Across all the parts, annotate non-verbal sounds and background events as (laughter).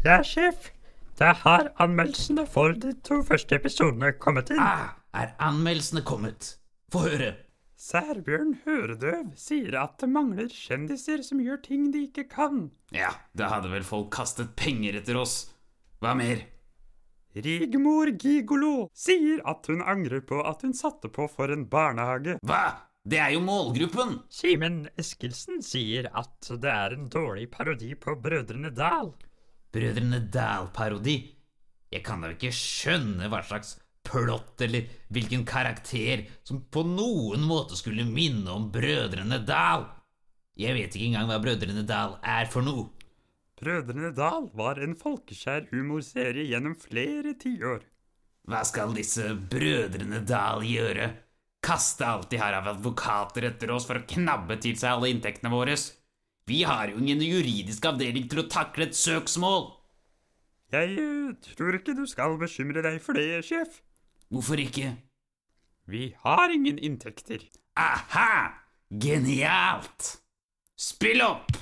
Ja, sjef. Da har anmeldelsene for de to første episodene kommet inn. Ah, er anmeldelsene kommet? Få høre. Særbjørn Høredøv sier at det mangler kjendiser som gjør ting de ikke kan. Ja, da hadde vel folk kastet penger etter oss. Hva mer? Rigmor Gigolo sier at hun angrer på at hun satte på for en barnehage. Hva? Det er jo målgruppen! Simen Eskilsen sier at det er en dårlig parodi på Brødrene Dal. Brødrene Dal-parodi. Jeg kan da ikke skjønne hva slags plott eller hvilken karakter som på noen måte skulle minne om Brødrene Dal. Jeg vet ikke engang hva Brødrene Dal er for noe. Brødrene Dal var en folkeskjær humorserie gjennom flere tiår. Hva skal disse Brødrene Dal gjøre? Kaste alt de har av advokater etter oss for å knabbe til seg alle inntektene våre? Vi har jo ingen juridisk avdeling til å takle et søksmål. Jeg tror ikke du skal bekymre deg for det, sjef. Hvorfor ikke? Vi har ingen inntekter. Aha! Genialt! Spill opp!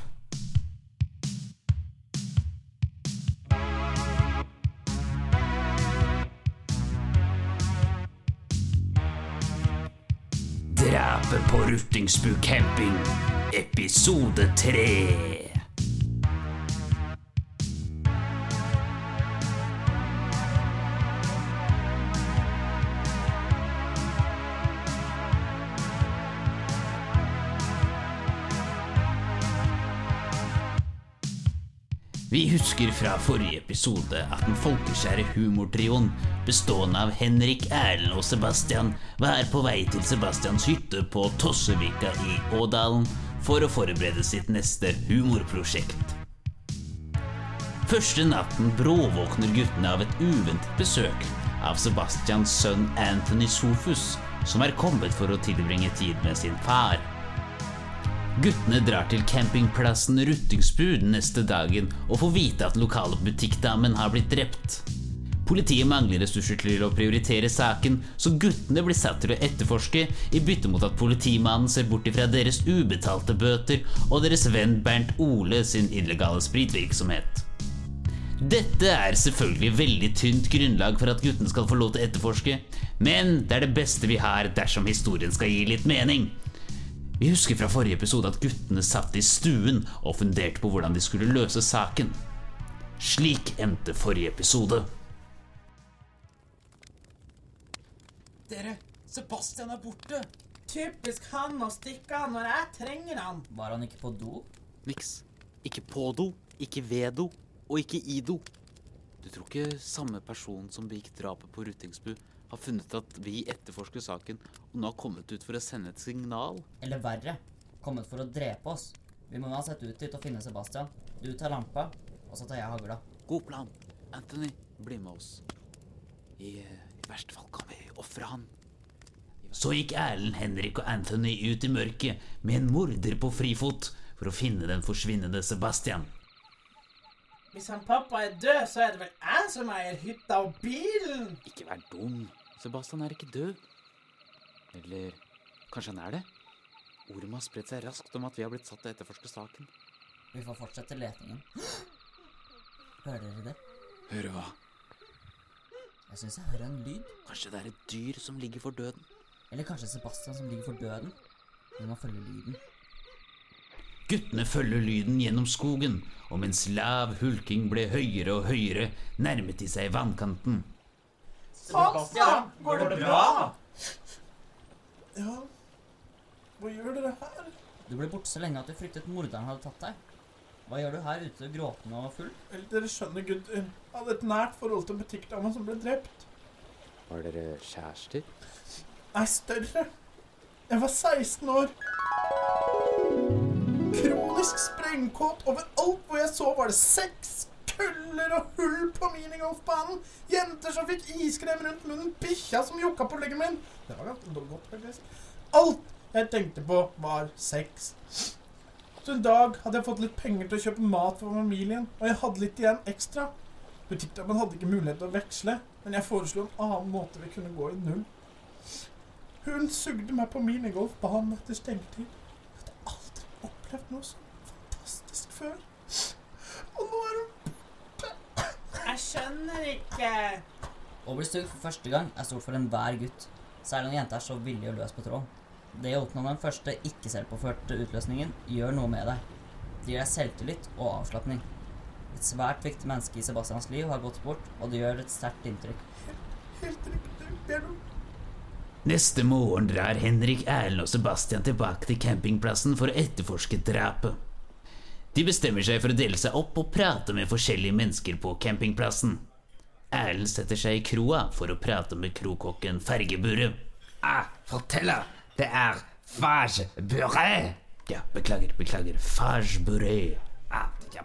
Ruttingsbu camping, episode tre. Husker fra forrige episode at den folkeskjære humortrioen, bestående av Henrik, Erlend og Sebastian, var på vei til Sebastians hytte på Tossevika i Ådalen for å forberede sitt neste humorprosjekt. Første natten bråvåkner guttene av et uventet besøk av Sebastians sønn Anthony Sofus, som er kommet for å tilbringe tid med sin far. Guttene drar til campingplassen Ruttingsbu neste dagen og får vite at lokale butikkdamen har blitt drept. Politiet mangler ressurser til å prioritere saken, så guttene blir satt til å etterforske i bytte mot at politimannen ser bort ifra deres ubetalte bøter og deres venn Bernt Ole sin illegale spritvirksomhet. Dette er selvfølgelig veldig tynt grunnlag for at guttene skal få lov til å etterforske, men det er det beste vi har dersom historien skal gi litt mening. Vi husker fra forrige episode at guttene satt i stuen og funderte på hvordan de skulle løse saken. Slik endte forrige episode. Dere, Sebastian er borte. Typisk han å stikke av når jeg trenger han. Var han ikke på do? Niks. Ikke på do, ikke ved do, og ikke i do. Du tror ikke samme person som begikk drapet på Ruttingsbu, har funnet at vi etterforsker saken og nå har kommet ut for å sende et signal? Eller verre, kommet for å drepe oss. Vi må uansett ut dit og finne Sebastian. Du tar lampa, og så tar jeg hagla. God plan. Anthony, bli med oss. I, i verste fall kan vi ofre han. Så gikk Erlend, Henrik og Anthony ut i mørket med en morder på frifot for å finne den forsvinnende Sebastian. Hvis han pappa er død, så er det vel jeg som eier hytta og bilen. Ikke vær dum. Sebastian er ikke død. Eller kanskje han er det? Ordet har spredt seg raskt om at vi har blitt satt til å etterforske saken. Vi får fortsette letingen. Hører dere det? Hører hva? Jeg syns jeg hører en lyd. Kanskje det er et dyr som ligger for døden? Eller kanskje Sebastian som ligger for døden. Vi må følge lyden. Guttene følger lyden gjennom skogen, og mens lav hulking ble høyere og høyere, nærmet de seg vannkanten. Sebastian, går det bra? Ja, hva gjør dere her? Du ble borte så lenge at du fryktet morderen hadde tatt deg. Hva gjør du her ute gråtende og full? Vel, dere skjønner, gutter. Jeg hadde et nært forhold til en butikkdame som ble drept. Var dere kjærester? Nei, større. Jeg var 16 år. Kronisk sprengkåt. Overalt hvor jeg så, var det sex, køller og hull på minigolfbanen. Jenter som fikk iskrem rundt munnen. Bikkja som jokka på leggen min. Det var godt, faktisk. Alt jeg tenkte på, var sex. Så en dag hadde jeg fått litt penger til å kjøpe mat for familien, og jeg hadde litt igjen ekstra. Butikkdamen hadde ikke mulighet til å veksle, men jeg foreslo en annen måte vi kunne gå i null. Hun sugde meg på minigolfbanen etter stengetid. Jeg hadde aldri opplevd noe så fantastisk før. Og nå er hun borte. Skjønner ikke. Å bli stygg for første gang er stort for enhver gutt. Særlig når jenta er så villig og løs på tråden. Det å oppnå den første ikke-selvpåførte utløsningen gjør noe med deg. Det gir deg selvtillit og avslapning. Et svært viktig menneske i Sebastians liv har gått bort, og det gjør et sterkt inntrykk. Helt riktig, Bjørn. Neste morgen drar Henrik, Erlend og Sebastian tilbake til campingplassen for å etterforske drapet. De bestemmer seg for å dele seg opp og prate med forskjellige mennesker på campingplassen. Erlend setter seg i kroa for å prate med krokokken Fergeburre. Ah, forteller. Det er Fagebure. Ja, beklager, beklager. Fageburre. Ah, ja.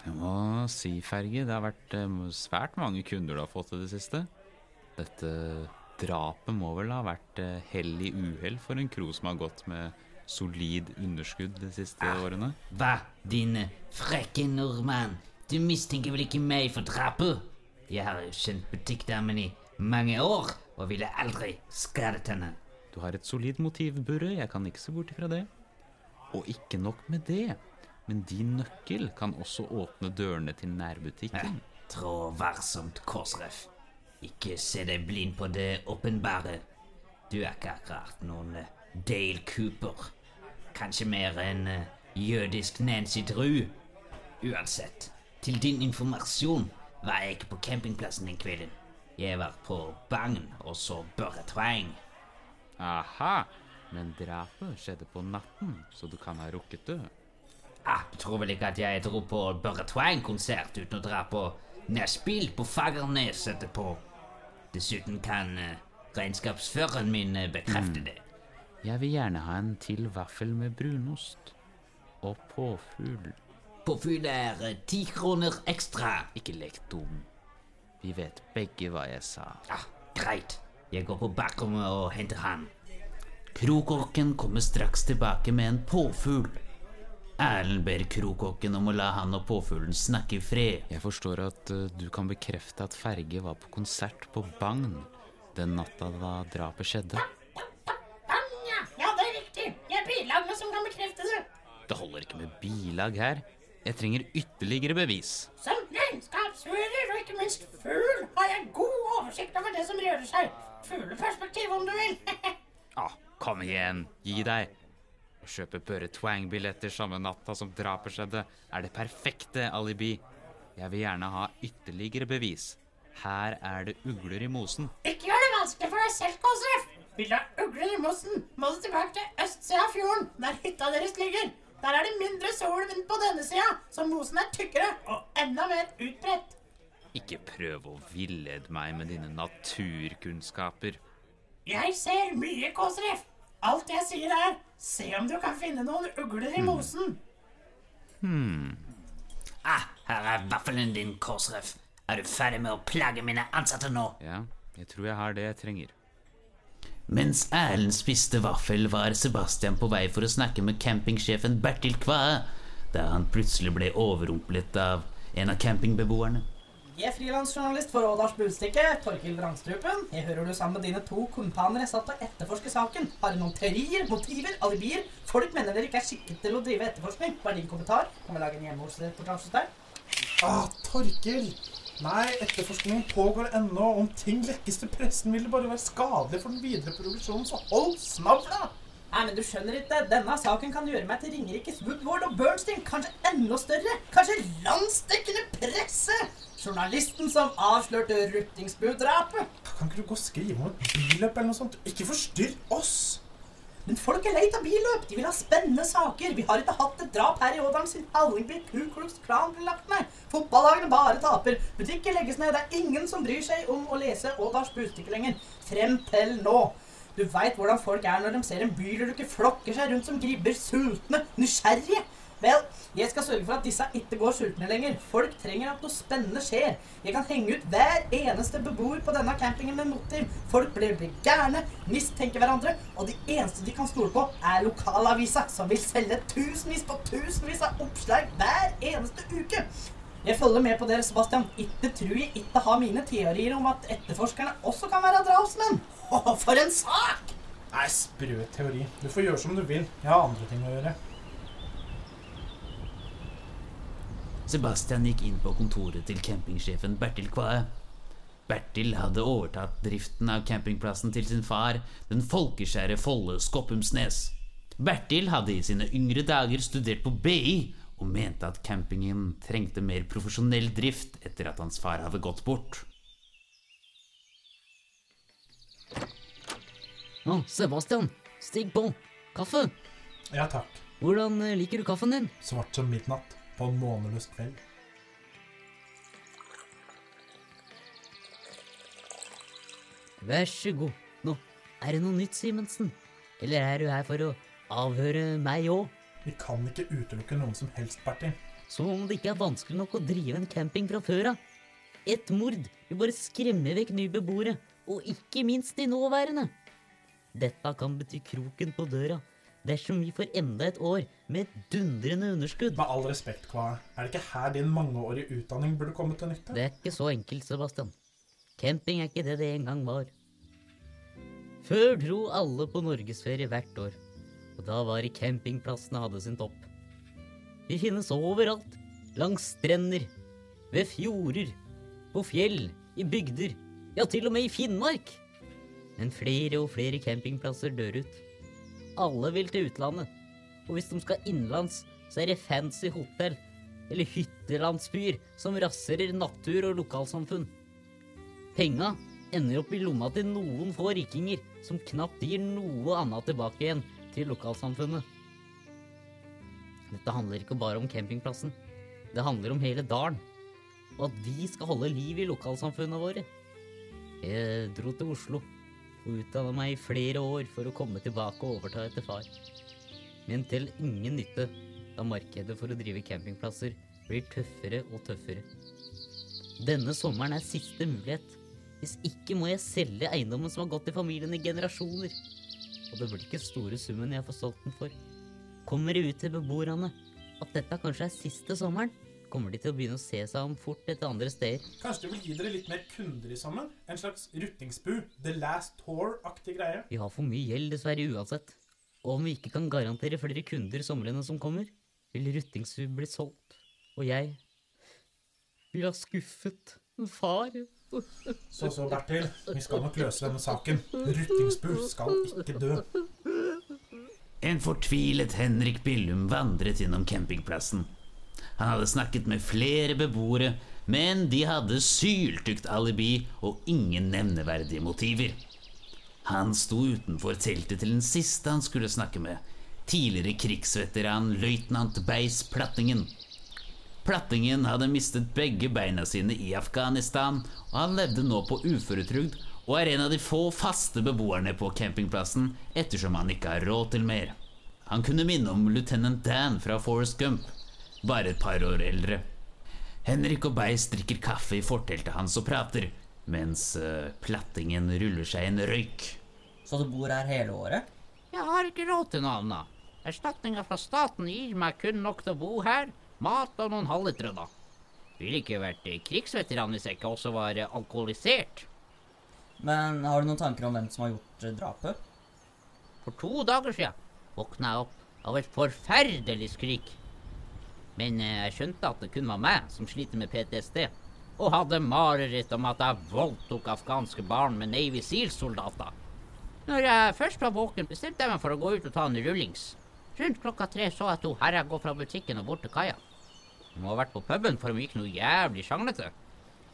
Jeg må si, Ferge, det har vært eh, svært mange kunder du har fått i det siste. Dette drapet må vel ha vært eh, hell i uhell for en kro som har gått med solid underskudd de siste årene? Hva, din frekke nordmann? Du mistenker vel ikke meg for drapet? Jeg har jo kjent butikkdamen i mange år, og ville aldri skadet henne. Du har et solid motiv, Burre, jeg kan ikke se bort ifra det. Og ikke nok med det, men din nøkkel kan også åpne dørene til nærbutikken. Trå varsomt, Korsref. Ikke se deg blind på det åpenbare. Du er ikke akkurat noen eh, Dale Cooper. Kanskje mer en eh, jødisk Nancy Drew. Uansett, til din informasjon var jeg ikke på campingplassen den kvelden. Jeg var på Bagn og så Børre Tvang. Aha, men drapet skjedde på natten, så du kan ha rukket det. Ah, du tror vel ikke at jeg dro på Børre Twang-konsert uten å dra på nachspiel på Fagernes etterpå? Dessuten kan eh, regnskapsføreren min eh, bekrefte det. Jeg vil gjerne ha en til vaffel med brunost. Og påfugl. Påfugl er eh, ti kroner ekstra. Ikke lek dum. Vi vet begge hva jeg sa. Ja, greit. Jeg går på bakrommet og henter han. Krokokken kommer straks tilbake med en påfugl. Erlend ber krokokken om å la han og påfuglen snakke i fred. Jeg forstår at eh, du kan bekrefte at Ferge var på konsert på Bagn den natta da drapet skjedde. Anja, ja, det er riktig. Jeg er bilagene som kan bekrefte det. Holder ikke med bilag her. Jeg trenger ytterligere bevis. Som regnskapsfører og ikke minst fugl har jeg god oversikt over det som rører seg. Fugleperspektiv, om du vil. (laughs) Ah, kom igjen, gi deg. Å kjøpe Børre Twang-billetter samme natta som drapet skjedde, er det perfekte alibi. Jeg vil gjerne ha ytterligere bevis. Her er det ugler i mosen. ikke gjør det vanskelig for deg selv, Kåsref. Vil du ha ugler i mosen, må du tilbake til østsida av fjorden, der hytta deres ligger. Der er det mindre sol men på denne sida, så mosen er tykkere og enda mer utbredt. Ikke prøv å villede meg med dine naturkunnskaper. Jeg ser mye, Kåsref. Alt jeg sier er, se om du kan finne noen ugler i mosen. Ah, her er vaffelen din, Kåsref. Er du ferdig med å plage mine ansatte nå? Ja, jeg tror jeg har det jeg trenger. Mens Erlend spiste vaffel, var Sebastian på vei for å snakke med campingsjefen Bertil Kvae, da han plutselig ble overrumplet av en av campingbeboerne. Jeg er frilansjournalist for Ådals Budstikke, Torkil Vrangstrupen. Jeg hører du sammen med dine to kumpaner er satt og etterforsker etterforske saken. Har du noen teorier, motiver, alibier? Folk mener dere ikke er skikket til å drive etterforskning. Hva er din kommentar? Kan vi lage en hjemme-hos-reportasje hos deg? Ah, Torkil! Nei, etterforskningen pågår ennå. Om ting lekkes til pressen, vil det bare være skadelig for den videre produksjonen, så hold snavla! Nei, men du skjønner ikke. Denne saken kan gjøre meg til Ringerikes Woodward og Bernstein. Kanskje enda større. Kanskje landsdekkende presse. Journalisten som avslørte Ruttingsbu-drapet. Kan ikke du gå og skrive om et billøp eller noe sånt? Ikke forstyrr oss! Men folk er lei av billøp. De vil ha spennende saker. Vi har ikke hatt et drap her i Ådalen siden Hallingby Ku Klux Klan ble lagt ned. Fotballagene bare taper. Butikker legges ned. Det er ingen som bryr seg om å lese Ådals Budstikke lenger. Frem til nå. Du veit hvordan folk er når de ser en bylulykke flokker seg rundt som gribber, sultne, nysgjerrige. Vel, jeg skal sørge for at disse ikke går sultne lenger. Folk trenger at noe spennende skjer. Jeg kan henge ut hver eneste beboer på denne campingen med motiv. Folk blir, blir gærne, mistenker hverandre, og de eneste de kan stole på, er lokalavisa, som vil selge tusenvis på tusenvis av oppslag hver eneste uke. Jeg følger med på dere, Sebastian. Ikke tror jeg ikke har mine teorier om at etterforskerne også kan være drapsmenn. Å, for en sak! Nei, sprø teori. Du får gjøre som du vil. Jeg har andre ting å gjøre. Sebastian gikk inn på kontoret til campingsjefen Bertil Kvae. Bertil hadde overtatt driften av campingplassen til sin far, den folkeskjære Folle Skoppumsnes. Bertil hadde i sine yngre dager studert på BI og mente at campingen trengte mer profesjonell drift etter at hans far hadde gått bort. Å, Sebastian, stig på. Kaffe. Ja takk. Hvordan eh, liker du kaffen din? Svart som midnatt på en måneløs kveld. Vær så god. Nå, er det noe nytt, Simensen? Eller er du her for å avhøre meg òg? Vi kan ikke utelukke noen som helst, Bertil. Som om det ikke er vanskelig nok å drive en camping fra før av. Et mord vil bare skremme vekk nye beboere, og ikke minst de nåværende. Dette kan bety kroken på døra dersom vi får enda et år med et dundrende underskudd. Med all respekt, Kva, er det ikke her din mangeårige utdanning burde komme til nytte? Det er ikke så enkelt, Sebastian. Camping er ikke det det en gang var. Før dro alle på norgesferie hvert år, og da var det campingplassene hadde sin topp. Vi finnes overalt, langs strender, ved fjorder, på fjell, i bygder, ja til og med i Finnmark. Men flere og flere campingplasser dør ut. Alle vil til utlandet, og hvis de skal innenlands, så er det fancy hotell eller hyttelandsbyer som raserer natur og lokalsamfunn. Penga ender opp i lomma til noen få rikinger som knapt gir noe annet tilbake igjen til lokalsamfunnet. Dette handler ikke bare om campingplassen. Det handler om hele dalen. Og at vi skal holde liv i lokalsamfunnene våre. Jeg dro til Oslo og utdanna meg i flere år for å komme tilbake og overta etter far. Men til ingen nytte, da markedet for å drive campingplasser blir tøffere og tøffere. Denne sommeren er siste mulighet. Hvis ikke må jeg selge eiendommen som har gått i familien i generasjoner. Og det blir ikke store summen jeg får solgt den for. Kommer det ut til beboerne at dette kanskje er siste sommeren, kommer de til å begynne å se seg om fort etter andre steder. Kanskje du vil gi dere litt mer kunder i sammen? En slags ruttingsbu? The Last Tour-aktig greie? Vi har for mye gjeld dessverre uansett. Og om vi ikke kan garantere flere kunder somrene som kommer, vil Ruttingsbu bli solgt. Og jeg vil ha skuffet far. Så så, Bertil. Vi skal nok løse denne saken. Ruttingsbu skal ikke dø. En fortvilet Henrik Billum vandret gjennom campingplassen. Han hadde snakket med flere beboere, men de hadde syltykt alibi og ingen nevneverdige motiver. Han sto utenfor teltet til den siste han skulle snakke med, tidligere krigsveteran løytnant Beis Plattingen. Plattingen hadde mistet begge beina sine i Afghanistan, og han levde nå på uføretrygd og er en av de få faste beboerne på campingplassen ettersom han ikke har råd til mer. Han kunne minne om lieutenant Dan fra Forest Gump, bare et par år eldre. Henrik og Beis drikker kaffe i forteltet hans og prater, mens eh, Plattingen ruller seg en røyk. Så du bor her hele året? Jeg har ikke råd til noe annet. Erstatninga fra staten gir meg kun nok til å bo her, mat og noen halvlitere, da. Ville ikke vært eh, krigsveteran hvis jeg ikke også var eh, alkoholisert. Men har du noen tanker om hvem som har gjort drapet? For to dager siden våkna jeg opp av et forferdelig skrik. Men eh, jeg skjønte at det kun var meg som sliter med PTSD, og hadde mareritt om at jeg voldtok afghanske barn med Navy Seal-soldater. Når jeg først var våken, bestemte jeg meg for å gå ut og ta en rullings. Rundt klokka tre så jeg to herrer gå fra butikken og bort til kaia. De må ha vært på puben, for de gikk noe jævlig sjanglete.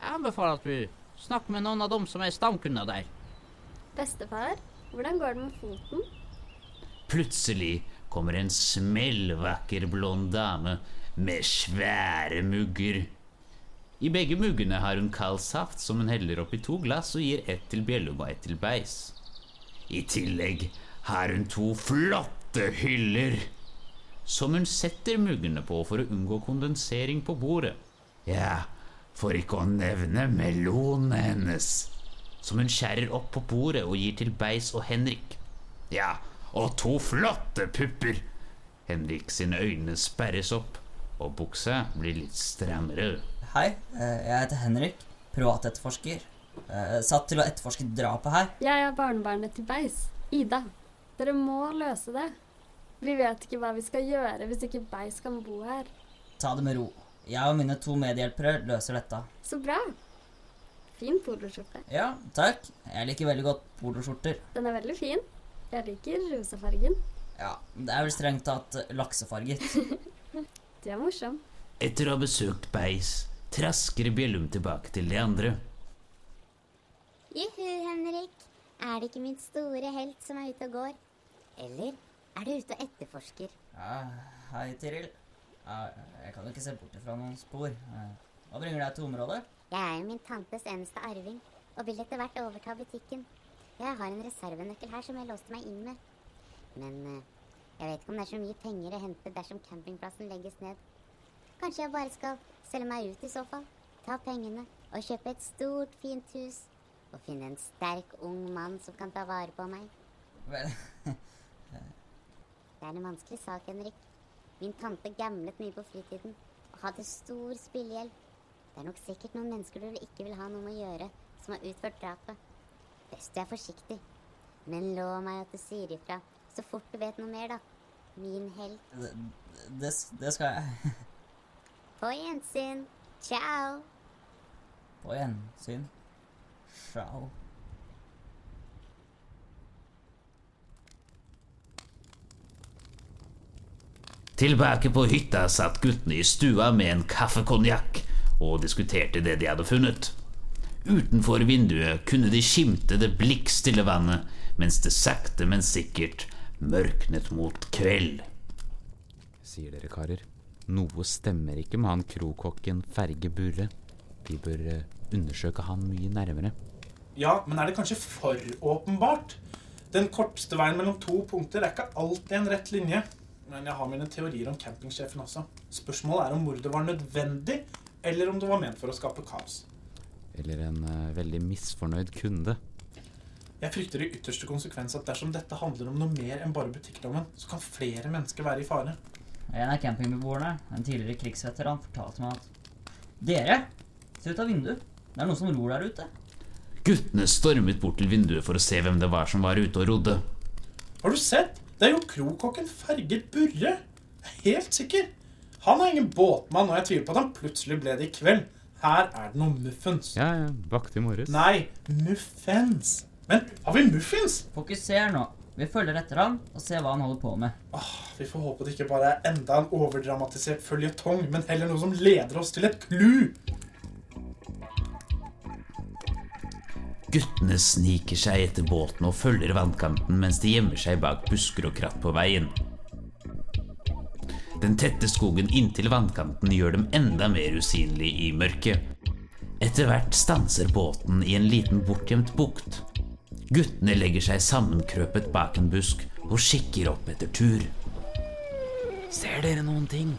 Jeg anbefaler at du snakker med noen av dem som er stamkunder der. Bestefar, hvordan går det med foten? Plutselig kommer en smellvakker blond dame med svære mugger. I begge muggene har hun kald saft som hun heller oppi to glass og gir ett til Bjellum og ett til Beis. I tillegg har hun to flotte hyller som hun setter muggene på for å unngå kondensering på bordet. Ja, for ikke å nevne melonene hennes, som hun skjærer opp på bordet og gir til Beis og Henrik. Ja, og to flotte pupper. Henrik sine øyne sperres opp, og bukse blir litt strammere. Hei, eh, jeg heter Henrik. Privatetterforsker. Eh, Satt til å etterforske drapet her. Jeg er barnebarnet til Beis. Ida. Dere må løse det. Vi vet ikke hva vi skal gjøre hvis ikke Beis kan bo her. Ta det med ro. Jeg og mine to medhjelpere løser dette. Så bra. Fin poloskjorte. Ja, takk. Jeg liker veldig godt poloskjorter. Den er veldig fin. Jeg liker rosafargen. Ja, det er vel strengt tatt laksefarget. (laughs) Du er morsom. Etter å ha besøkt Beis trasker Bjellum tilbake til de andre. Juhu, Henrik. Er det ikke min store helt som er ute og går? Eller er du ute og etterforsker? Ja, hei, Tiril. Ja, jeg kan jo ikke se bort ifra noen spor. Hva bringer deg til området? Jeg er jo min tantes eneste arving, og vil etter hvert overta butikken. Jeg har en reservenøkkel her som jeg låste meg inn med. Men eh, jeg vet ikke om det er så mye penger å hente dersom campingplassen legges ned. Kanskje jeg bare skal selge meg ut i så fall. Ta pengene og kjøpe et stort, fint hus. Og finne en sterk, ung mann som kan ta vare på meg. Vel, Det er en vanskelig sak, Henrik. Min tante gamlet mye på fritiden og hadde stor spillegjeld. Det er nok sikkert noen mennesker du ikke vil ha noe med å gjøre, som har utført drapet. Best du er forsiktig. Men lov meg at du sier ifra så fort du vet noe mer, da. Min helt. det, det, det skal jeg. På gjensyn. Ciao. På gjensyn. Ciao. Tilbake på hytta satt guttene i stua med en kaffekonjakk og diskuterte det de hadde funnet. Utenfor vinduet kunne de skimte det blikkstille vannet mens det sakte, men sikkert mørknet mot kveld. Sier dere, karer. Noe stemmer ikke med han krokokken Ferge Burre. Vi bør eh, undersøke han mye nærmere. Ja, men er det kanskje for åpenbart? Den korteste veien mellom to punkter er ikke alltid en rett linje. Men jeg har mine teorier om campingsjefen også. Spørsmålet er om mordet var nødvendig, eller om det var ment for å skape kaos. Eller en uh, veldig misfornøyd kunde. Jeg frykter i ytterste konsekvens at dersom dette handler om noe mer enn bare butikkdommen, så kan flere mennesker være i fare. En av campingbeboerne, en tidligere krigsveteran, fortalte meg at Dere! Se ut av vinduet. Det er noen som ror der ute. Guttene stormet bort til vinduet for å se hvem det var som var ute og rodde. Har du sett? Det er jo krokokken Ferget Burre. Jeg er helt sikker. Han er ingen båtmann, og jeg tviler på at han plutselig ble det i kveld. Her er det noen muffens. Ja, ja. Bakt i morges. Nei, muffins. Men har vi muffins? Fokuser nå. Vi følger etter han og ser hva han holder på med. Åh, vi får håpe det ikke bare er enda en overdramatisert føljetong, men heller noe som leder oss til et clou. Guttene sniker seg etter båten og følger vannkanten mens de gjemmer seg bak busker og kratt på veien. Den tette skogen inntil vannkanten gjør dem enda mer usynlig i mørket. Etter hvert stanser båten i en liten bortgjemt bukt. Guttene legger seg sammenkrøpet bak en busk og kikker opp etter tur. Ser dere noen ting?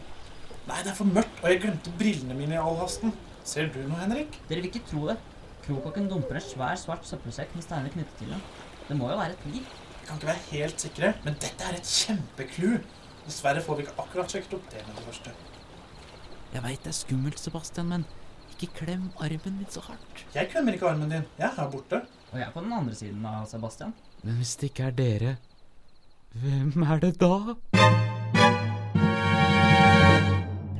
Nei, det er for mørkt, og jeg glemte brillene mine i all hasten. Ser du noe, Henrik? Dere vil ikke tro det. Krokokken dumper en svær, svart søppelsekk med steiner knyttet til den. Det må jo være et liv. Vi kan ikke være helt sikre, men dette er et kjempeklu. Dessverre får vi ikke akkurat sjekket opp det med det første. Jeg veit det er skummelt, Sebastian, men ikke klem armen min så hardt. Jeg klemmer ikke armen din. Jeg er her borte. Og jeg er på den andre siden av Sebastian. Men hvis det ikke er dere, hvem er det da?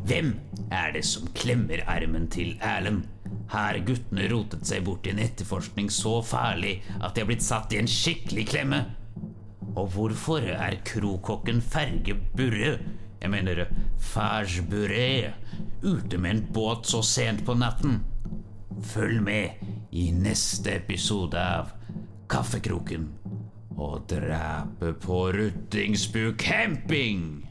Hvem er det som klemmer armen til Erlend? Har guttene rotet seg bort i en etterforskning så farlig at de har blitt satt i en skikkelig klemme? Og hvorfor er krokokken Ferge Burre, jeg mener Fage Burre, ute med en båt så sent på natten? Følg med i neste episode av Kaffekroken og drapet på Ruttingsbu camping!